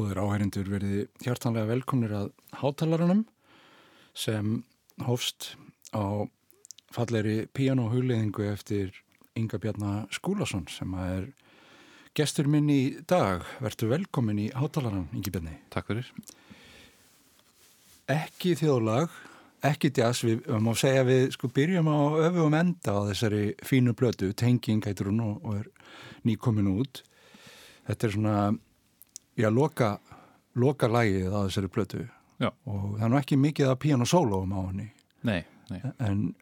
Góður áhærindur verði hjartanlega velkomnir að hátalarunum sem hófst á falleri pianohugleðingu eftir Inga Bjarnar Skúlason sem er gestur minn í dag. Verður velkomin í hátalaran, Ingi Bjarni. Takk fyrir. Ekki þjóðlag, ekki jazz, við má segja við sko byrjum á öfum enda á þessari fínu blötu, Tenging heitur hún og er nýkomin út. Þetta er svona já, loka, loka lægið á þessari plötu Já. og það er nú ekki mikið að piano sólóum á henni Nei, nei. en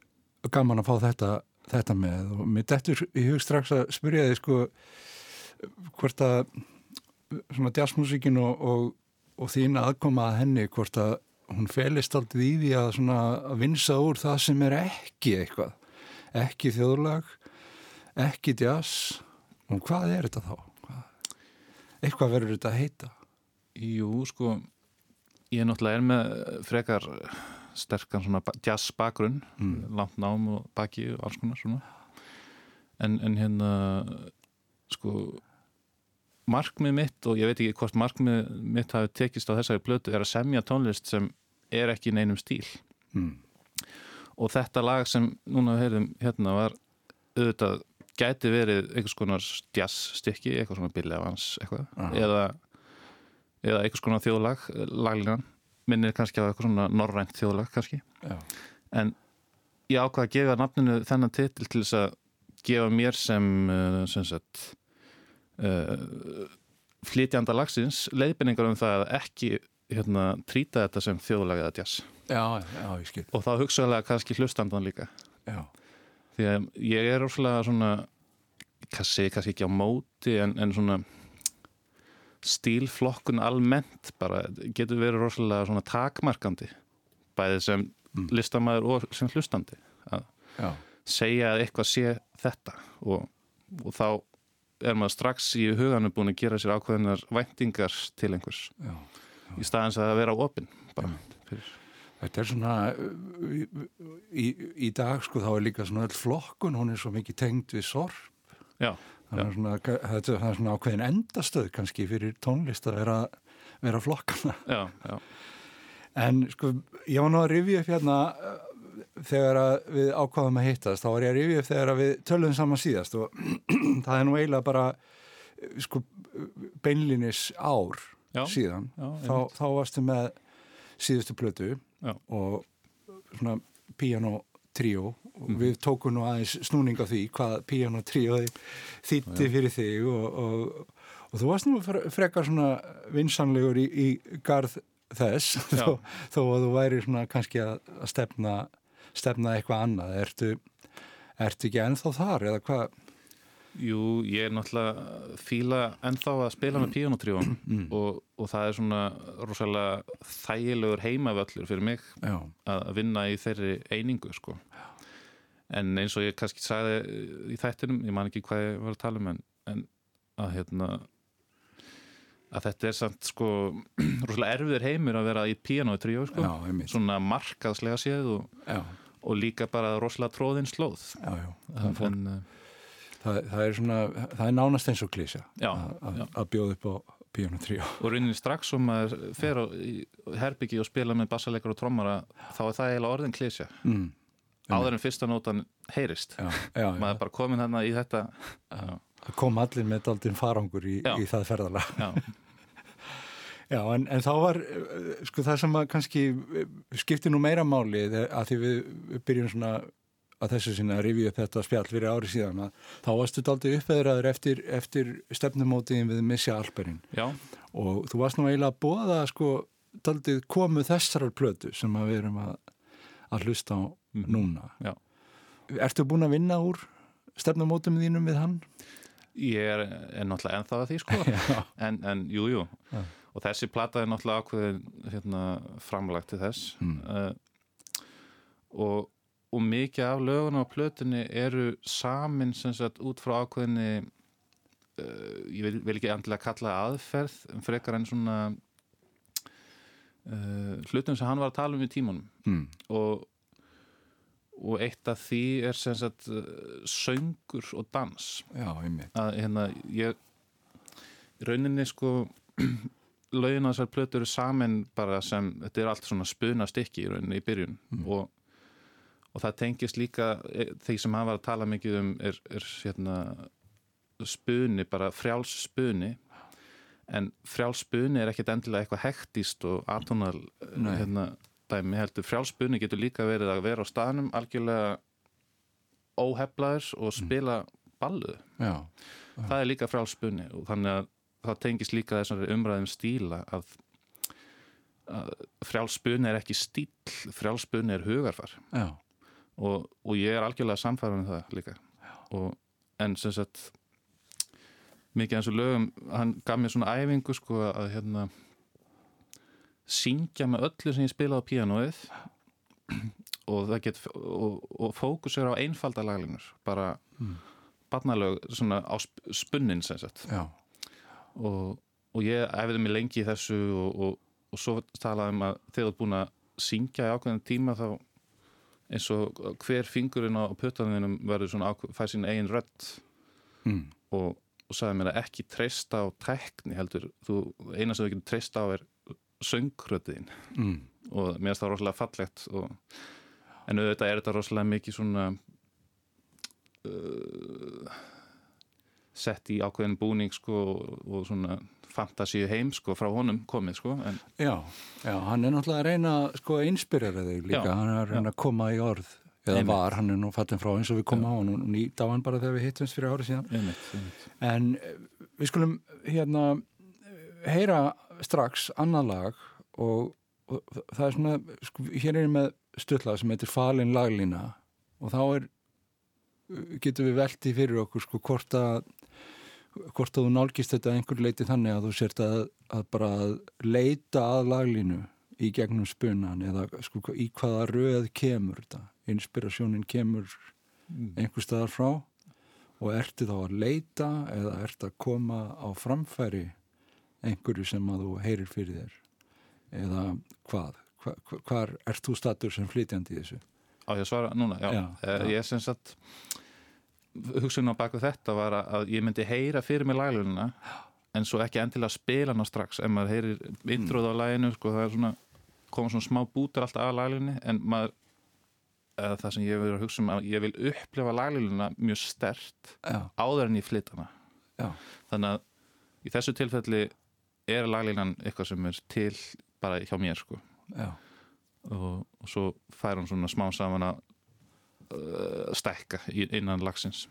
gaman að fá þetta, þetta með og mér dettur í hug strax að spyrja þig sko hvort að svona jazzmusikin og, og, og þín aðkoma að henni hvort að hún felist aldrei í því að svona að vinsa úr það sem er ekki eitthvað ekki þjóðlag ekki jazz og hvað er þetta þá? Eitthvað verður þetta að heita Jú, sko ég er náttúrulega er með frekar sterkan svona jazz bakgrunn mm. langt nám og baki og alls konar svona en, en hérna sko markmið mitt og ég veit ekki hvort markmið mitt hafi tekist á þessari blötu er að semja tónlist sem er ekki í neinum stíl mm. og þetta lag sem núna við heyrðum hérna var auðvitað gæti verið einhvers konar jazzstykki, eitthvað svona Billy Evans eitthvað, Aha. eða eða einhvers konar þjóðlag, laglínan minnir kannski á eitthvað svona norrænt þjóðlag kannski, Já. en ég ákvaði að gefa nafninu þennan titil til þess að gefa mér sem uh, sem sagt uh, flytjanda lagsins leiðbynningar um það að ekki hérna, trýta þetta sem þjóðlag eða jazz. Já, já, ég skil. Og þá hugsaðlega kannski hlustandan líka. Já því að ég er óslega svona kannski, kannski ekki á móti en, en svona stílflokkun almennt bara getur verið rosalega svona takmarkandi bæðið sem mm. listamæður og sem hlustandi að Já. segja að eitthvað sé þetta og, og þá er maður strax í huganu búin að gera sér ákveðinar væntingar til einhvers Já. Já. í staðins að vera opinn bara fyrir Þetta er svona, í, í dag sko þá er líka svona öll flokkun, hún er svo mikið tengd við sorp. Já. Það er svona, það er svona ákveðin endastöð kannski fyrir tónlist að vera, vera flokkana. Já, já. En sko, ég var nú að rifja upp hérna þegar við ákvaðum að hittast, þá var ég að rifja upp þegar við töluðum saman síðast og það er nú eiginlega bara sko beinlinis ár já, síðan. Já, þá, þá varstu með síðustu plötu Já. og svona piano tríó. Og mm. við tókum nú aðeins snúning á því hvað piano tríó þýtti fyrir þig og, og, og þú varst nú frekar svona vinsanlegur í, í garð þess þó, þó að þú væri svona kannski að stefna, stefna eitthvað annað. Ertu, ertu ekki ennþá þar eða hvað Jú, ég er náttúrulega fíla ennþá að spila með píjónutrjón mm. og, og það er svona rosalega þægilegur heimavöllur fyrir mig Já. að vinna í þeirri einingu sko. En eins og ég kannski sagði í þættinum, ég man ekki hvað ég var að tala um en, en að hérna að þetta er samt sko rosalega erfiður heimur að vera í píjónutrjó sko. svona markaðslega séð og, og líka bara rosalega tróðin slóð. Já, já. Það fór... En, það, það er svona, það er nánast eins og klísja að bjóða upp á Píónu 3 og rauninni strax sem maður fer á herbyggi og spila með bassalegar og trommara þá er það eiginlega orðin klísja mm. áður en fyrsta nótan heyrist. Já, já, maður er bara komin hérna í þetta. Það kom allir með aldinn farangur í, í það ferðala já, já en, en þá var sko það sem að kannski skipti nú meira máli að því við byrjum svona að þessu sinna að rifja upp þetta spjall fyrir ári síðan að þá varstu aldrei uppveðraður eftir, eftir stefnumótiðin við Missja Alperin Já. og þú varst nú eiginlega að bóða sko aldrei komu þessarar plötu sem við erum að, að hlusta á mm. núna Já. Ertu búin að vinna úr stefnumótiðum þínum við hann? Ég er, er náttúrulega ennþá að því sko en, en jú, jú Já. og þessi plata er náttúrulega ákveðin hérna, framlagt til þess mm. uh, og og mikið af löguna á plötunni eru samin sem sagt út frá ákveðinni uh, ég vil, vil ekki andilega kalla aðferð frekar en svona uh, hlutum sem hann var að tala um í tímunum mm. og, og eitt af því er sem sagt uh, söngur og dans. Já, að hérna ég rauninni sko lögin á þessar plötur eru samin bara sem, þetta er allt svona spuna stykki í rauninni í byrjun. Og, og það tengist líka e, því sem hann var að tala mikið um er, er hérna spuni, bara frjáls spuni. En frjáls spuni er ekkit endilega eitthvað hektist og atonal Nei. hérna, dæmi heldur. Frjáls spuni getur líka verið að vera á staðnum algjörlega óheflaður og spila ballu. Já, það er líka frjálspunni og þannig að það tengist líka þessari umræðum stíla að, að frjálspunni er ekki stíl frjálspunni er hugarfar. Já, og, og ég er algjörlega samfæðan með það líka. Og, en sem sagt mikið eins og lögum hann gaf mér svona æfingu sko að hérna syngja með öllu sem ég spilaði á píanóið. Og og, og fókusur á einfalda laglinur bara Mm. barnalög svona á sp- spunnin sem sagt. Og, og ég æfiði mig lengi í þessu og, og, og svo talaði um að þegar þú ert búin að syngja í ákveðin tíma þá eins og hver fingurinn á pötanðinum verður svona fær sín eigin rödd mm. og, og sagði mér að ekki treysta á tekni heldur, þú, eina sem þú getur treysta á er söngröðin Mm. og mér finnst það rosalega fallegt og, en auðvitað er þetta rosalega mikið svona uh, sett í ákveðin búning sko og, svona fantasíu heim sko frá honum komið sko en já, já, hann er náttúrulega að reyna sko að inspirera þig líka, Já, hann er að reyna að koma í orð eða Einmitt. var, hann er nú fallin frá eins og við komum á hann og nýtt á hann bara þegar við hittumst fyrir árið síðan einmitt, einmitt. En eh, við skulum hérna eh, heyra strax annað lag og, og það er svona, sko, hér er ég með stutlag sem heitir Falin laglína og þá er getur við velti fyrir okkur sko hvort að hvort að þú nálgist þetta einhver leiti þannig að þú sért að, að bara leita að laglínu í gegnum spunan eða sko í hvaða röð kemur þetta? Inspirasjónin kemur einhver staðar frá og ertu þá að leita eða ertu að koma á framfæri einhverju sem að þú heyrir fyrir þér? Eða hvað? Hva, hva, hvar ert þú statur sem flytjandi í þessu? Á ég svara núna, já, Já, Eh, já. Ég sem sagt hugsun á baku þetta var að- ég myndi heyra fyrir mig laglununa en svo ekki endilega spila hana strax. Ef maður heyrir introð á laginu sko, það er svona, koma svona smá bútur alltaf að laglunni en maður það sem ég að hugsa um að ég vil upplefa laglununa mjög stert Já, áður en ég flyt hana. Já, þannig að í þessu tilfelli er laglinan eitthvað sem er til bara hjá mér sko. Og, og svo fær hún svona smá saman að uh, stækka innan lagsins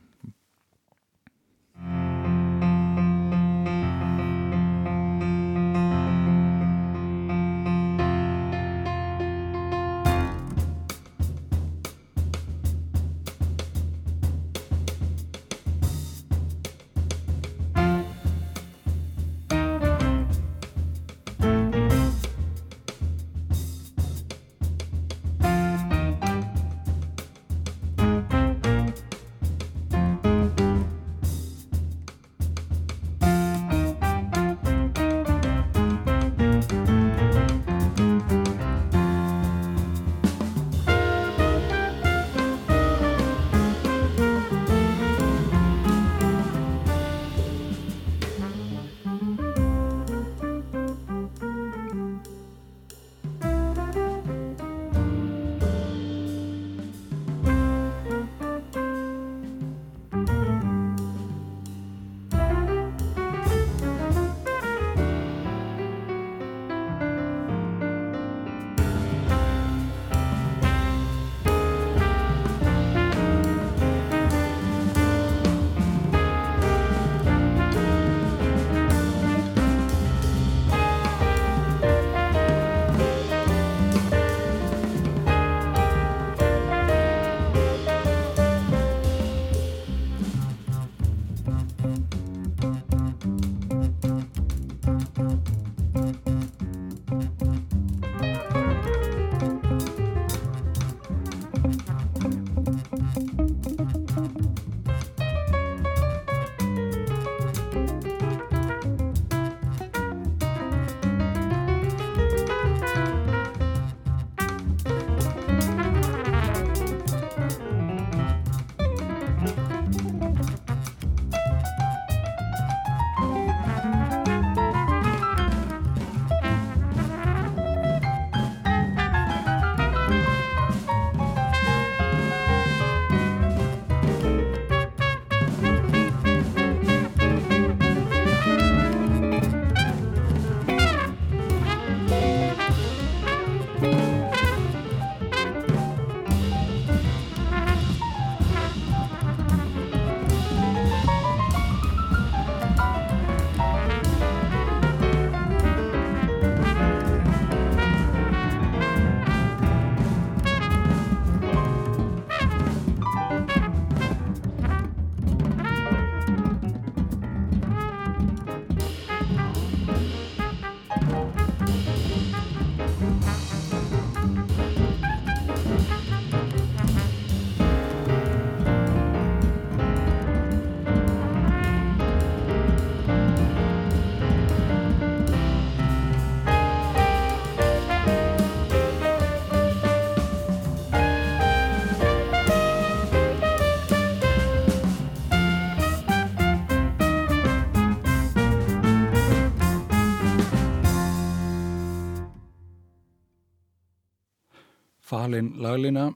falin laglina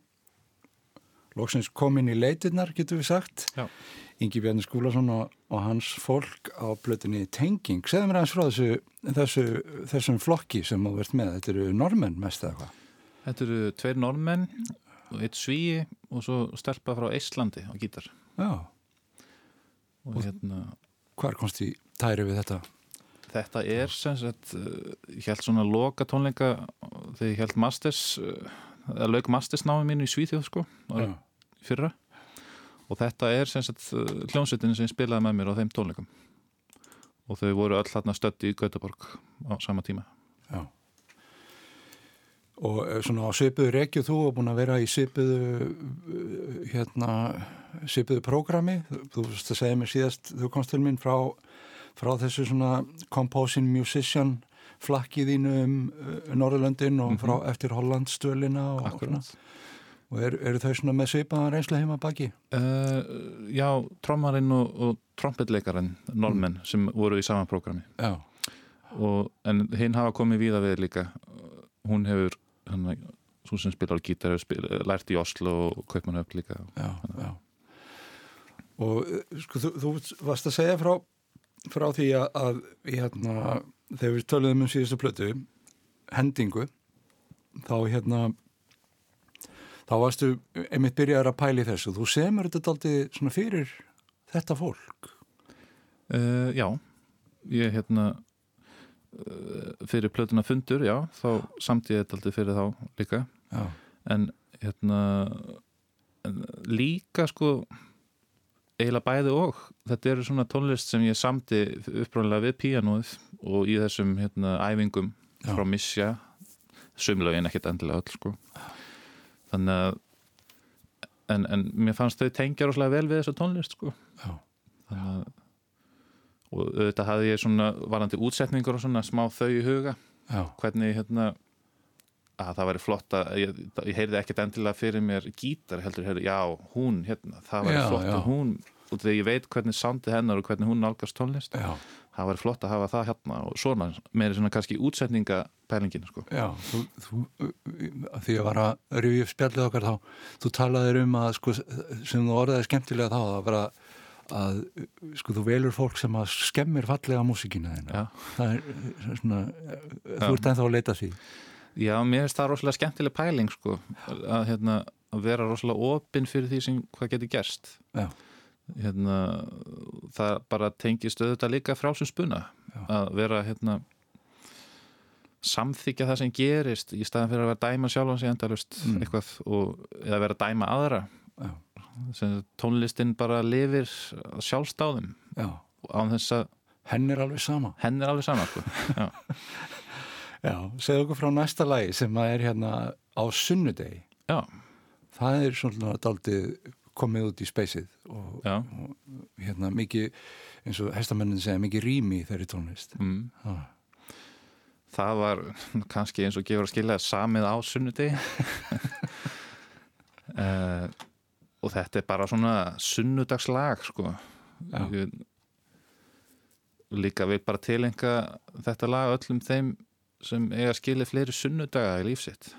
loksins komin í leitirnar, getur við sagt Já. Ingi Bjarni Skúlason og, og hans fólk á blötunni Tenging. Segðu mér aðeins frá þessu, þessu, þessum flokki sem þú verðt með. Þetta eru normenn mest eða hvað? Þetta eru tveir normenn og eitt svíi og svo stelpa frá Íslandi á gítar Já. og Og- hérna Hvar komst í tæri við þetta? Þetta er sem sagt, uh, ég held svona loka tónleika þegar ég held Masters, uh, eða lauk Masters námi mínu í Svíþjóð sko, árið fyrra og þetta er sem sagt uh, hljómsveitin sem spilaði með mér á þeim tónleikum og þau voru öll þarna stötti í Gautaborg á sama tíma. Já. Og eh, svona á svipuðu rekju þú og búin að vera í svipuðu eh, hérna, svipuðu prógrami. Þú veist að segja mér síðast, þú komst til minn frá, frá þessu svona composing musician flakkið þínu um uh, Norðurlöndin og frá eftir Hollandsstölina og, og, svona. Og er, eru þau svona með svipaðan reynslu heima baki? Uh, já, trommarinn og, og trompetleikarinn, normenn, sem voru í sama prógrami. Já, og, en hinn hafa komið víða við líka hún hefur hann, svo sem spilar gítar hefur spil, lært í Oslo og Kaupmannhöfn líka já, já. Og eh, sko, þú, þú varst að segja frá, frá því að, að hérna, þegar við töluðum um síðustu plötu, hendingu, þá hérna, þá varstu einmitt byrjaður að pæli þessu. Þú semur þetta aldrei svona fyrir þetta fólk. uh, já ég hérna uh, fyrir plötuna fundur, já þá samt ég þetta aldrei fyrir þá líka Já, en hérna en líka sko eiginlega bæði og. Þetta eru svona tónlist sem ég samti uppræðanlega við píanóið og í þessum hérna, æfingum Já. frá Missja sumlaugin ekkert endilega öll sko. Þannig að en, en mér fannst þau tengja rosalega vel við þessa tónlist sko. Já, þannig að og auðvitað hafði ég svona varandi útsetningur og svona smá þau í huga. Já, hvernig hérna að það væri flott að ég, ég heyrði ekkert endilega fyrir mér gítar heldur, heyrði, já, hún hérna, það væri Já, flott já. að hún og þegar ég veit hvernig soundið hennar og hvernig hún nálgast tónlist já, það væri flott að hafa það hérna og svona meiri svona kannski útsetningapælingin sko. já. Þú, þú, að því að var að rifja upp spjallið okkar þá, þú talaðir um að sko, sem þú orðaði skemmtilega þá, að vera að sko þú velur fólk sem að skemmir fallega músikina. Það er eh, svona, eh, þú ert ennþá að leita því. Já, mér finnst það rosalega skemmtileg pæling sko, að, hérna, að vera rosalega opinn fyrir því sem hvað getur gerst hérna, það bara tengist auðvitað líka frálsum spuna Já. að vera hérna, samþykja það sem gerist í staðan fyrir að vera dæma sjálfan sig endalust Mm. eitthvað og, eða vera dæma aðra Já. sem tónlistin bara lifir sjálfstáðum Já. án þess að Henn er alveg sama. henn er alveg sama sko. Já. Segðu okkur frá næsta lagi sem að er hérna á sunnudegi. Já. Það er svona daldið komið út í speysið og, og hérna mikið, eins og hestamennin segja, mikið rými þeirri tónlist. Mm. Já. það var kannski eins og gefur að skilja samið á sunnudegi uh, og þetta er bara svona sunnudagslag sko Já. Ég, líka vil bara tilenga þetta lag öllum þeim sem eiga skilja fleiri sunnudaga í lífsitt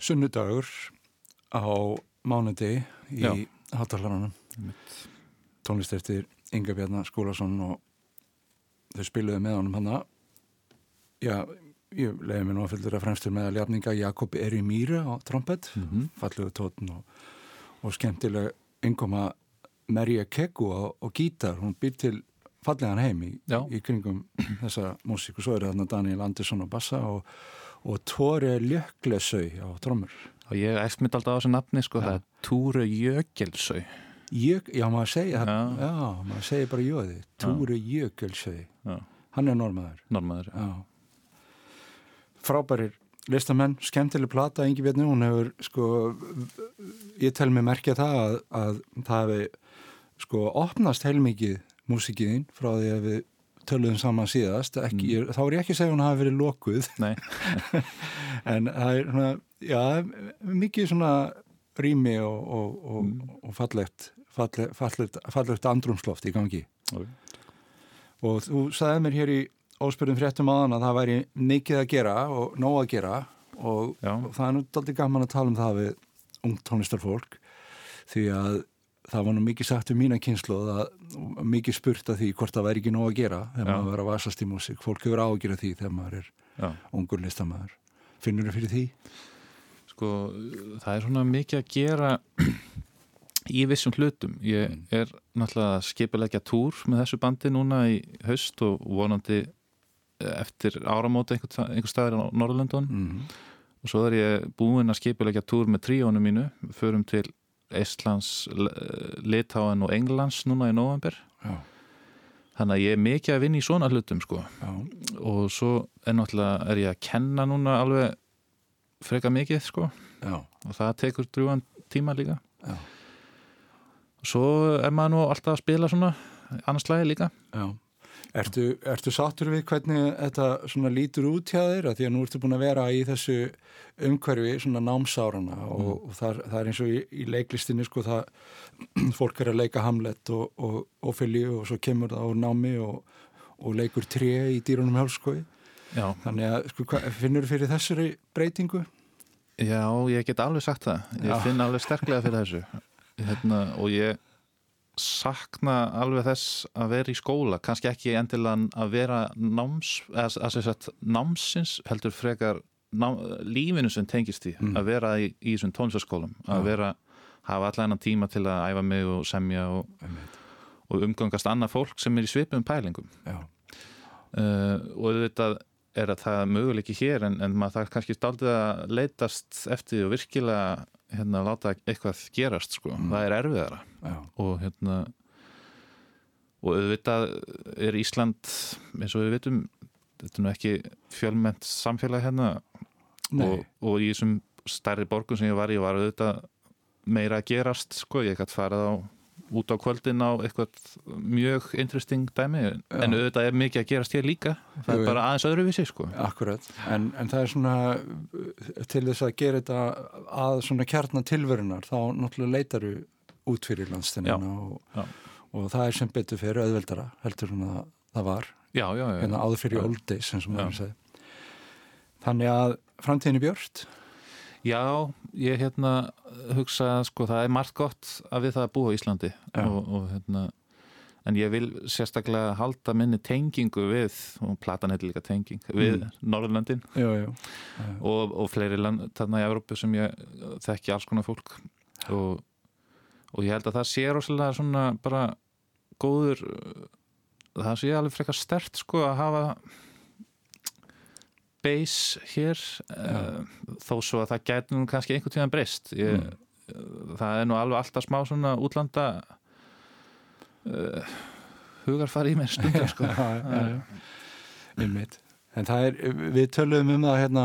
sunnudagur á mánuði í Já. hátalarannum tónlist eftir Inga Bjarnar Skúlason og þau spiluðu með honum hana. Já, ég leiði mér nú að fylgur að fremstur með að ljafninga Jakob Eri Mýra á trompet mm -hmm. fallegu tótn og, og skemmtileg yngoma Merja Keggu á, á gítar, hún býr til fallegan heim í, í kringum þessa músík. Og svo er þarna Daniel Andersson á bassa og, og Tore Ljöklesau á trommur og ég mitt alltaf á þessu nafni sko, Já. það er Túru Jökelsau Jök, já, maður segir, Já. já. maður segir bara jöði, Tore Jökelsau Já. hann er normaður normaður Já. Frábærir listamenn, skemmtileg plata Ingi Bjarni, hún hefur sko, ég tel mig merkja það að, að það hefði sko opnast heilmikið músikiðinn frá því að við töluðum saman síðast ekki, ég, þá er ég ekki að segja að hún hafi verið lokuð. En það er svona, já, mikið svona rými og, og, og, og fallegt, fallegt, fallegt, fallegt andrumsloft í gangi. Ok. og þú sagði mér hér í óspyrðum fréttum áðan að það væri mikið að gera og nóg að gera og, það er nú daldi gaman að tala um það við ungt tónlistarfólk því að það var nú mikið sagt um mína kynslu og mikið spurt að því hvort það væri ekki nóg að gera þegar Já. maður verið að vasast í músík fólk hefur ágjörð því þegar maður er já ungur listamæður finnur þau fyrir því? sko, það er svona mikið að gera í vissum hlutum ég Mm. er náttúrulega skipilegja túr með þessu bandi núna í haust og vonandi eh, eftir áramóti einhver, einhver staðir á Norðurlöndun Mm. og svo er ég búinn að skipilegja túr með tríónu mínu förum til Íslands, Litáin og Englands núna í november Já, þannig að ég er mikið að vinna í svona hlutum sko. Já, og svo er náttúrulega er ég að kenna núna alveg freka mikið sko. Já, og það tekur drúan tíma líka. Já, svo er maður nú alltaf að spila svona annars lagi líka. Já. Ertu, ertu sáttur við hvernig þetta lítur út hjá þér? Því að nú ertu búin að vera í þessu umhverfi námsárana og, og það, það er eins og í, í leiklistinni sko það fólk er að leika Hamlet og, og, og Filju og svo kemur það á námi og, og leikur tré í dýrunum já, Þannig að sko, hva- finnur þú fyrir þessari breytingu? já, ég get alveg sagt það ég Já. finn alveg sterklega fyrir þessu hérna, og ég sakna alveg þess að vera í skóla kannski ekki endilega að vera náms, að, að sagt námsins heldur frekar ná, lífinu sem tengist því Mm. að vera í, í þessum tónlistaskólum að Já. vera, hafa allan tíma til að æfa mig og semja og, og umgangast annað fólk sem er í svipum pælingum uh, og þetta er að það er möguleiki hér en, en maður það kannski staldið að leitast eftir og virkilega hérna láta eitthvað gerast sko, Mm. það er erfiðara. Já, og hérna og auðvitað er Ísland eins og við vitum þetta er nú ekki fjölmennt samfélag hérna. Og, og í þessum stærri borgum sem ég var í var auðvitað meira að gerast sko, ég gætt farið á út á kvöldin á eitthvað mjög interesting dæmi, en auðvitað er mikið að gerast hér líka, það Jú, er bara aðeins öðruvísi sko. akkurat. En, en það er svona uh, til þess að gera þetta að svona kjarnan tilverunar þá náttúrulega leitaru út fyrir landstennina og, já. og það er sem betur fyrir auðveldara heldur en að það var Já, já, já. hérna áður fyrir Já. old days eins og maður Já. segi. Þannig að framtíðinni björst Já, ég hérna hugsa sko það er margt gott að við það að búa í Íslandi Já. og, og hérna en ég vil sérstaklega halda minni tengingu við, og platan heitir líka tenging við Mm. Norðurlöndin Jú, jú. og, og fleiri land þarna í Evrópu sem ég þekki alls konar fólk og, og ég held að það sé rosalega svona bara góður það sé alveg frekar stert sko að hafa base hér uh, þó svo að það gæti nú kannski einhvern tíðan breyst. Ég, það er nú alveg alltaf smá svona útlanda uh, hugarfari í mér stundum sko. Einmitt. En það er, við töluðum um það hérna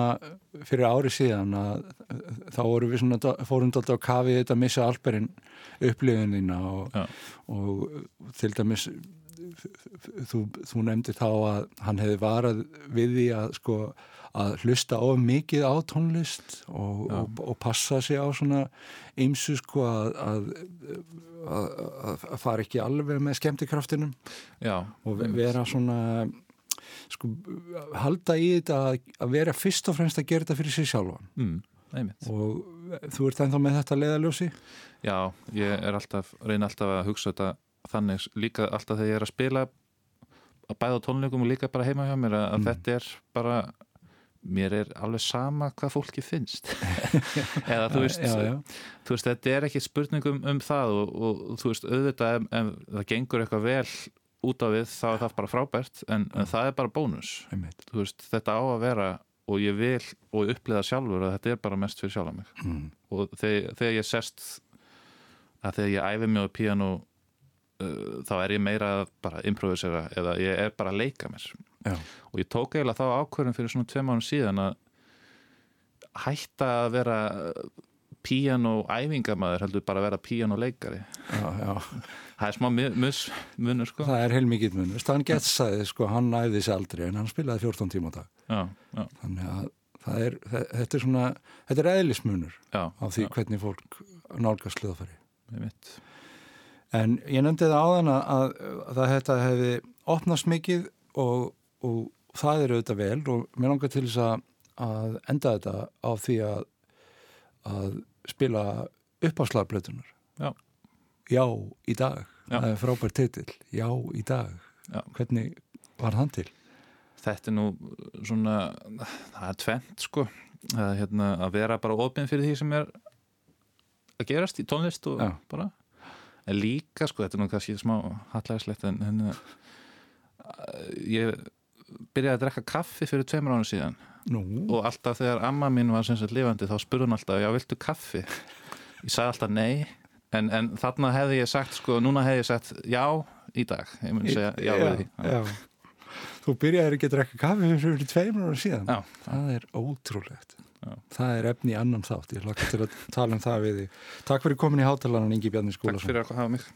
fyrir ári síðan að þá vorum við svona, fórum dálta á kafi þetta missa alberinn upplifunina og, og til dæmis þú, þú nefndir þá að hann hefði varað við því að sko að hlusta of mikið á tónlist og, og, og passa sig á svona ymsu sko að, að, að, fara ekki alveg með skemmtikraftinum. Já, og ve- vera svona sko, halda í þetta að, vera fyrst og fremst að gera þetta fyrir sig sjálfan. Mm, og þú ert ennþá með þetta leiðaljósi Já, ég er alltaf, reyna alltaf að hugsa þetta þannig líka alltaf þegar ég er að spila að bæða tónleikum og líka bara heima hjá mér að, að Mm. þetta er bara mér er alveg sama hvað fólki finnst eða þú veist, já, já. þú veist þetta er ekki spurningum um það og, og, þú veist auðvitað ef, ef það gengur eitthvað vel út á við þá er það bara frábært en, en það er bara bónus veist, þetta á að vera og ég vil og uppliða sjálfur að þetta er bara mest fyrir sjálf mig mm. og þegar, þegar ég sest að þegar ég æfi mig á píano uh, þá er ég meira að bara improvisera eða ég er bara að leika mér. Já. og ég tók eiginlega þá ákvörðum fyrir svona tveim ánum síðan að hætta að vera píano æfingamæður heldur bara að vera píano leikari. Já, já. það er smá munur sko. Það er heilmikið munur. Stan Getz sagði sko, hann æfði sig aldrei en hann spilaði 14 tíma á dag. Já, já, þannig að er, þetta er svona þetta er eðlismunur á því já, hvernig fólk nálgast hljóðfæri. En ég nefndi það áðan að, að, þetta hefði opnast mikið og, og það er auðvitað vel og mér langar til þess að, að enda þetta á því að að spila upp á slagblötunar Já. Já, í dag Já. það er frábært titill, Já, í dag Já. hvernig var hann til? þetta er nú svona það er tvent sko að, hérna, að vera bara opinn fyrir því sem er að gerast í tónlist og Já. bara en líka sko, þetta er nú kannski smá hallægislegt en, en uh, ég byrjaði að drekka kaffi fyrir tveimur ánum síðan. Nú, og alltaf þegar amma mín var sem sagt lifandi þá spurði hún alltaf, já, viltu kaffi? Ég sagði alltaf nei. En, en þarna hefði ég sagt, sko, núna hefði ég sagt já í dag, ég mun segja já við því já. Þú byrjaði ekki að drekka kaffi fyrir tveimur ára síðan. Já. það er ótrúlegt Já. það er efni í annan þátt. Ég hlakka til að tala um það við þig. Takk fyrir komin í hátalarnan Ingi Bjarni Takk Skúlason fyrir að hafa mig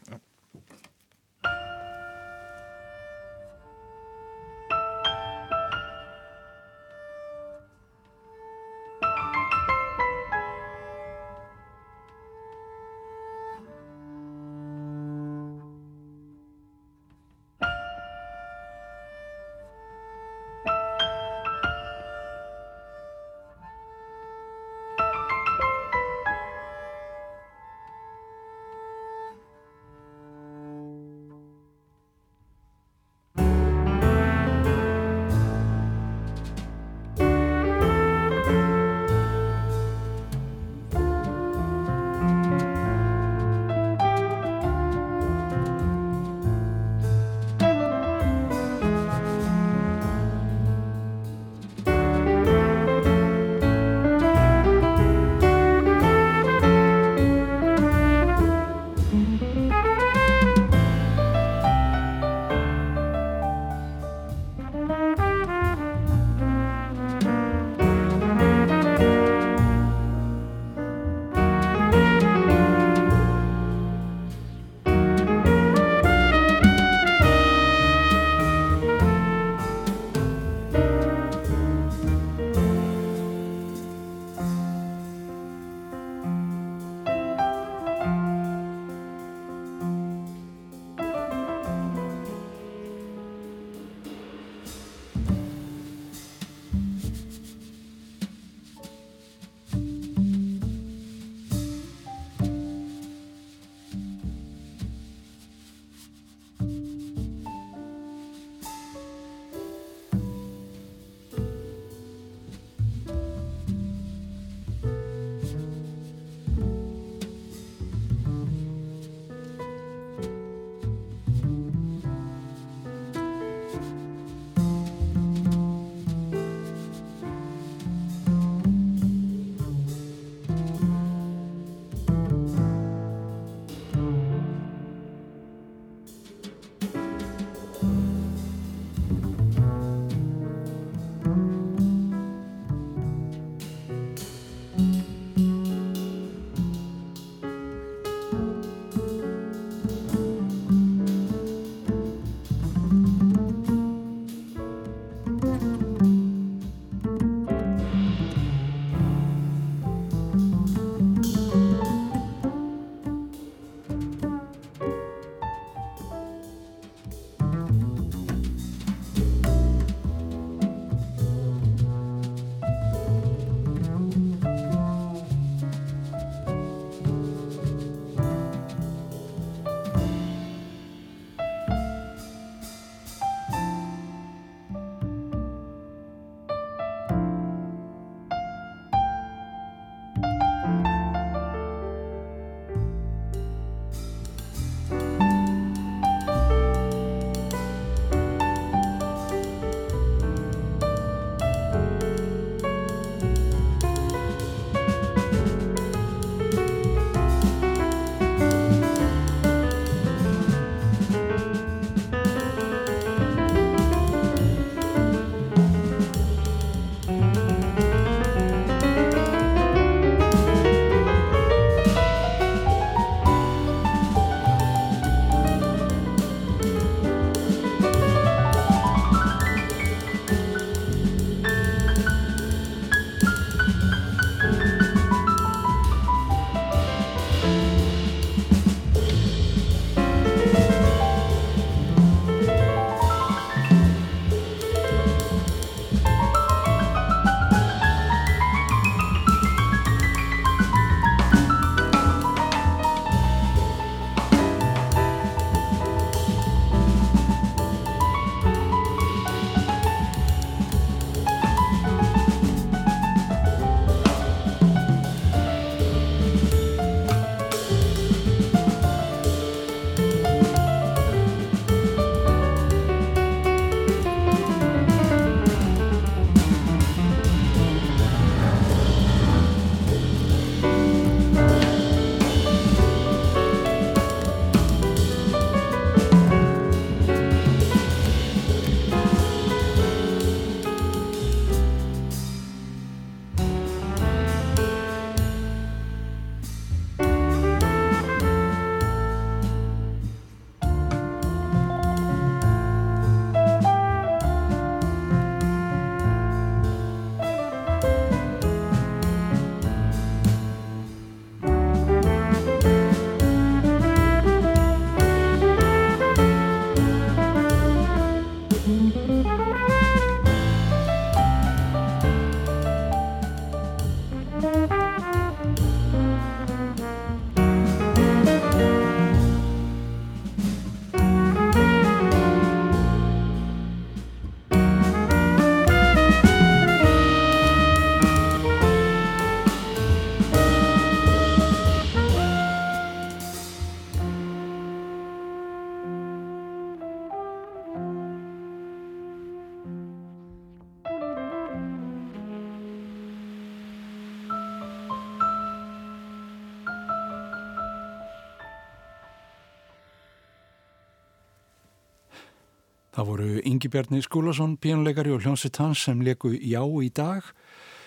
Það voru Ingi Bjarni Skúlason, pínuleikari og hljónsitt hans sem leku Já í dag,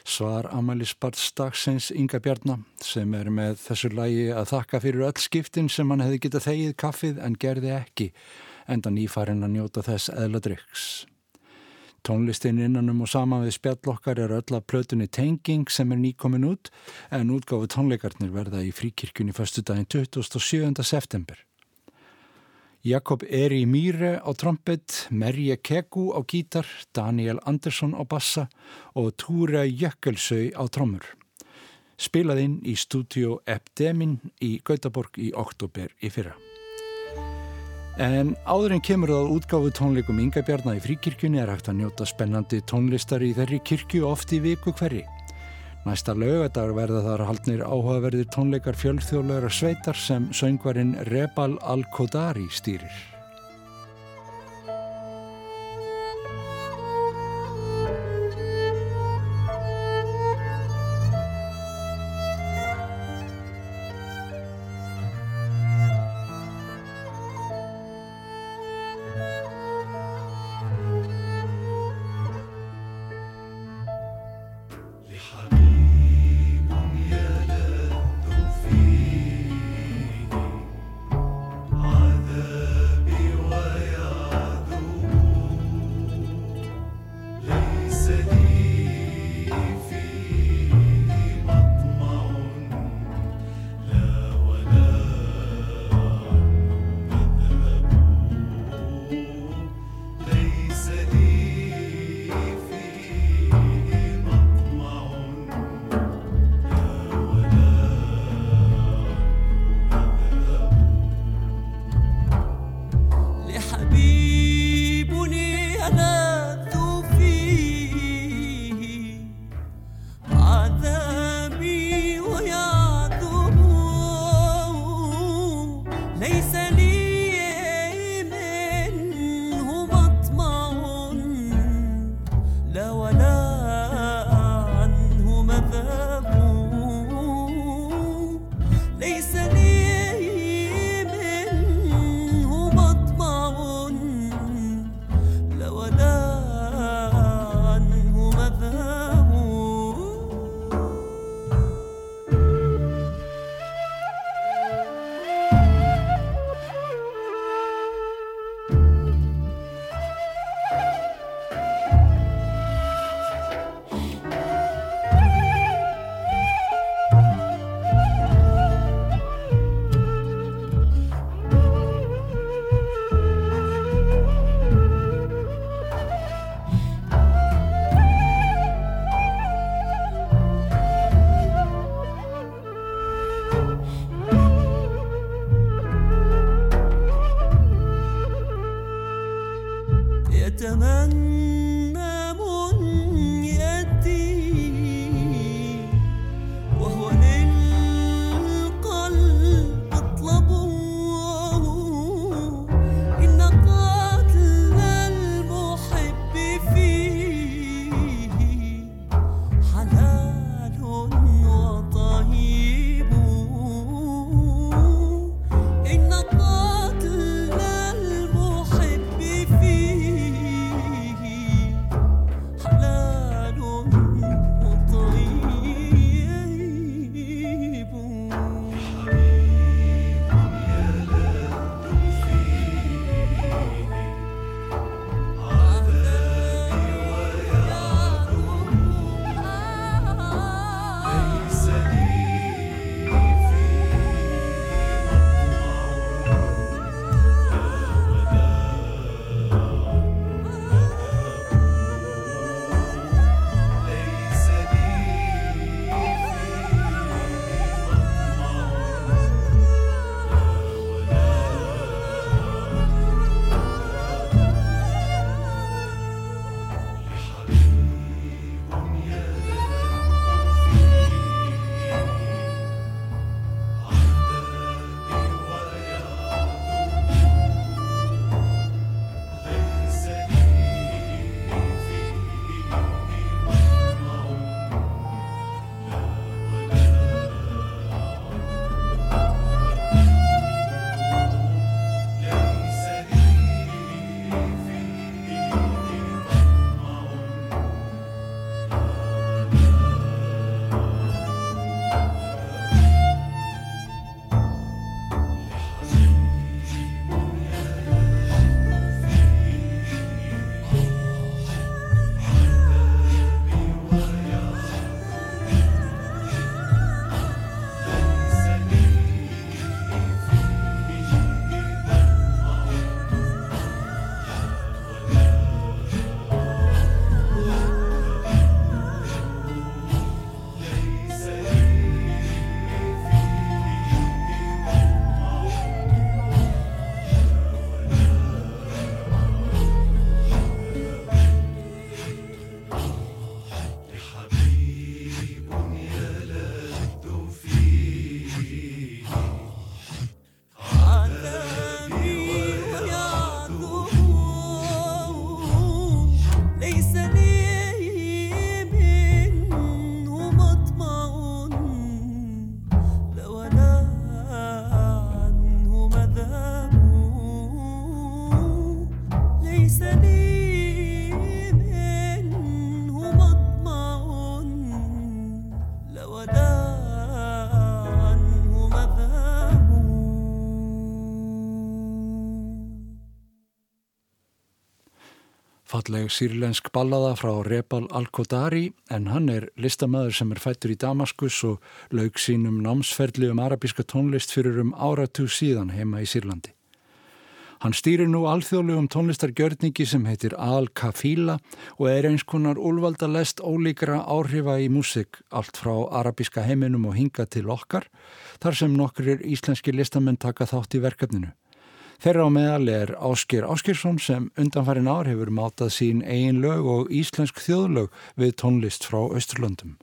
svar Amalí Spartsdagsins Inga Bjarni sem er með þessu lægi að þakka fyrir öll skiptin sem hann hefði getað þegið kaffið en gerði ekki, enda nýfærin að njóta þess eðladryggs. Tónlistin innanum og saman við spjallokkar er öll að plötunni Tenging sem er nýkomin út en útgáfu tónleikarnir verða í fríkirkjunni förstu daginn 27. september. Jakob Eri Mýre á trombett, Merje Kegu á gítar, Daniel Andersson á bassa og Túra Jökkelsau á trommur. Spilað inn í stúdíu Epdemin í Gautaborg í oktober í fyrra. En áður en kemur það útgáfu tónleikum Inga Bjarnar í fríkirkjunni er hægt að njóta spennandi tónlistar í þeirri kirkju oft í viku hverri. Næsta lögadag verða þar haldnir áhugaverðir tónleikar fjölþjóðlegar sveitar sem söngvarinn Rebal Al-Kodari stýrir. Falleg sírlensk ballaða frá Rebal Al-Qodari en hann er listamæður sem er fættur í Damaskus og laug sínum námsferðli um arabíska tónlist fyrir um áratug síðan heima í Sýrlandi. Hann stýrir nú alþjóðlegum tónlistargjörningi sem heitir Al-Kafila og er eins konar úlvalda lest ólíkra áhrifa í músik allt frá arabíska heiminum og hinga til okkar þar sem nokkur íslenski listamenn taka þátt í verkefninu. Þeirra á meðal er Áskir Áskirsson sem undanfærin ár hefur mátað sín eigin lög og íslensk þjóðlög við tónlist frá Östurlöndum.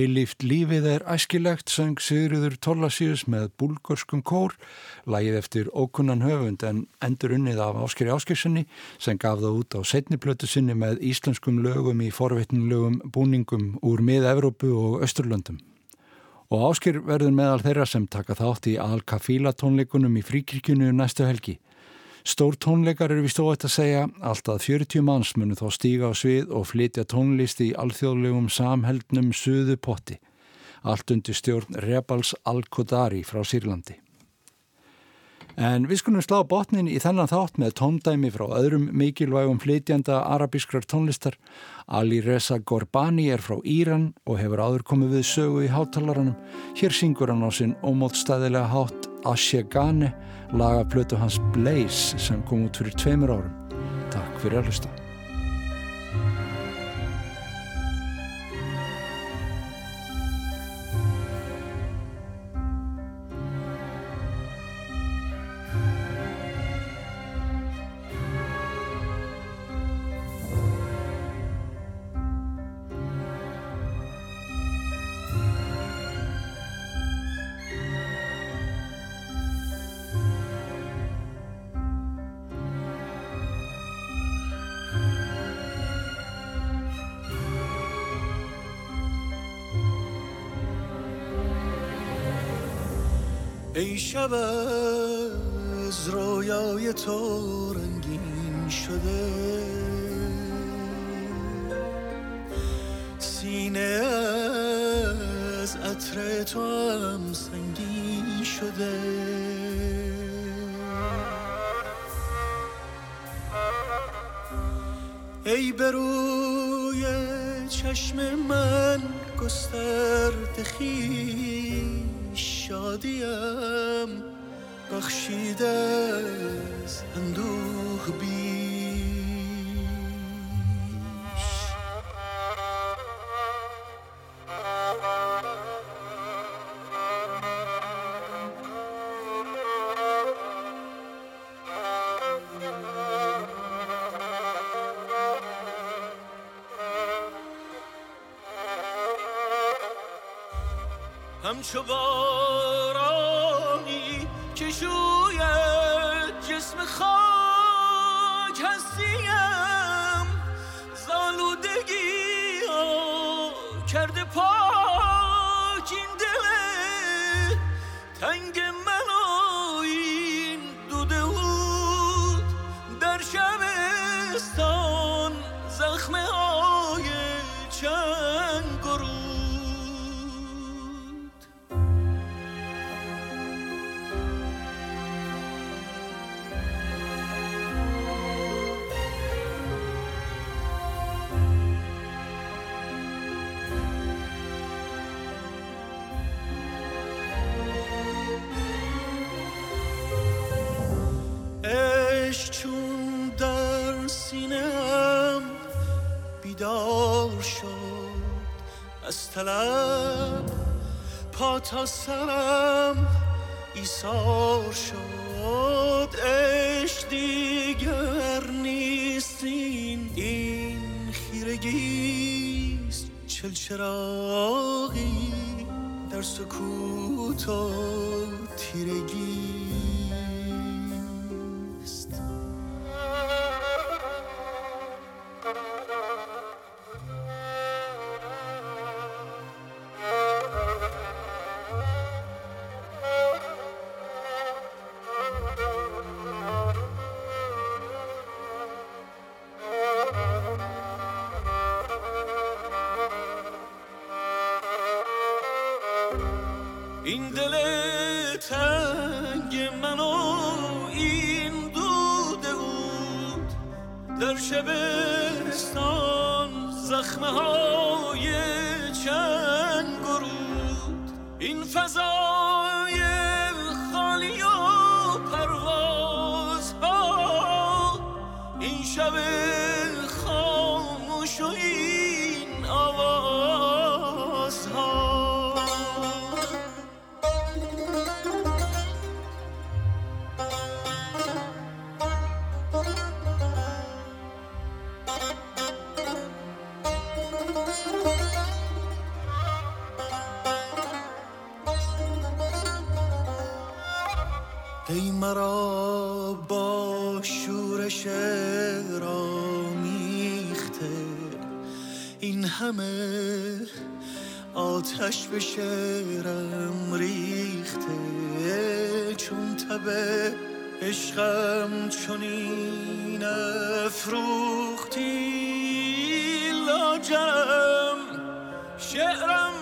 Eilíft lífið er æskilegt, söng Sigriður Torlasíus með búlgörskum kór, lægið eftir ókunnan höfund en endur unnið af Áskeri Áskirssoni sem gaf það út á setniplötu sinni með íslenskum lögum í forvittninglegum búningum úr mið-Evrópu og Östurlöndum. Og Ásker verður meðal þeirra sem taka þátt í Al-Kafila tónleikunum í fríkirkjunu næstu helgi. Stór tónleikar eru við stóðið að segja alltaf 40 manns munu þá stíga á svið og flytja tónlist í alþjóðlegum samheldnum suðu potti. Allt undir stjórn Rebals Al-Qodari frá Sýrlandi. En við skulum slá botnin í þennan þátt með tóndæmi frá öðrum mikilvægum flytjanda arabískrar tónlistar. Ali Reza Gorbani er frá Íran og hefur áður komið við sögu í háttalarannum. Hér syngur hann á sinn ómótstæðilega hátt Ashegane laga plötu hans Blaze sem kom út fyrir tveimur árum. Takk fyrir að hlusta. ای شب از رویای تو رنگین شده. سینه از عطر تو هم سنگین شده. ای بروی چشم من گسترد خیش شادیم بخشیده اندوخ بی همچو تنگ من تا سرم ایثار شد عشق دیگر نیستین این خیرگیست چل چراغی در سکوت و تیرگی. زخمه های چند گرود این فضای ای مرا با شورش رامیخته این همه آتش به شعرم ریخته. چون تبه عشقم چنین افروختی لاجرم شعرم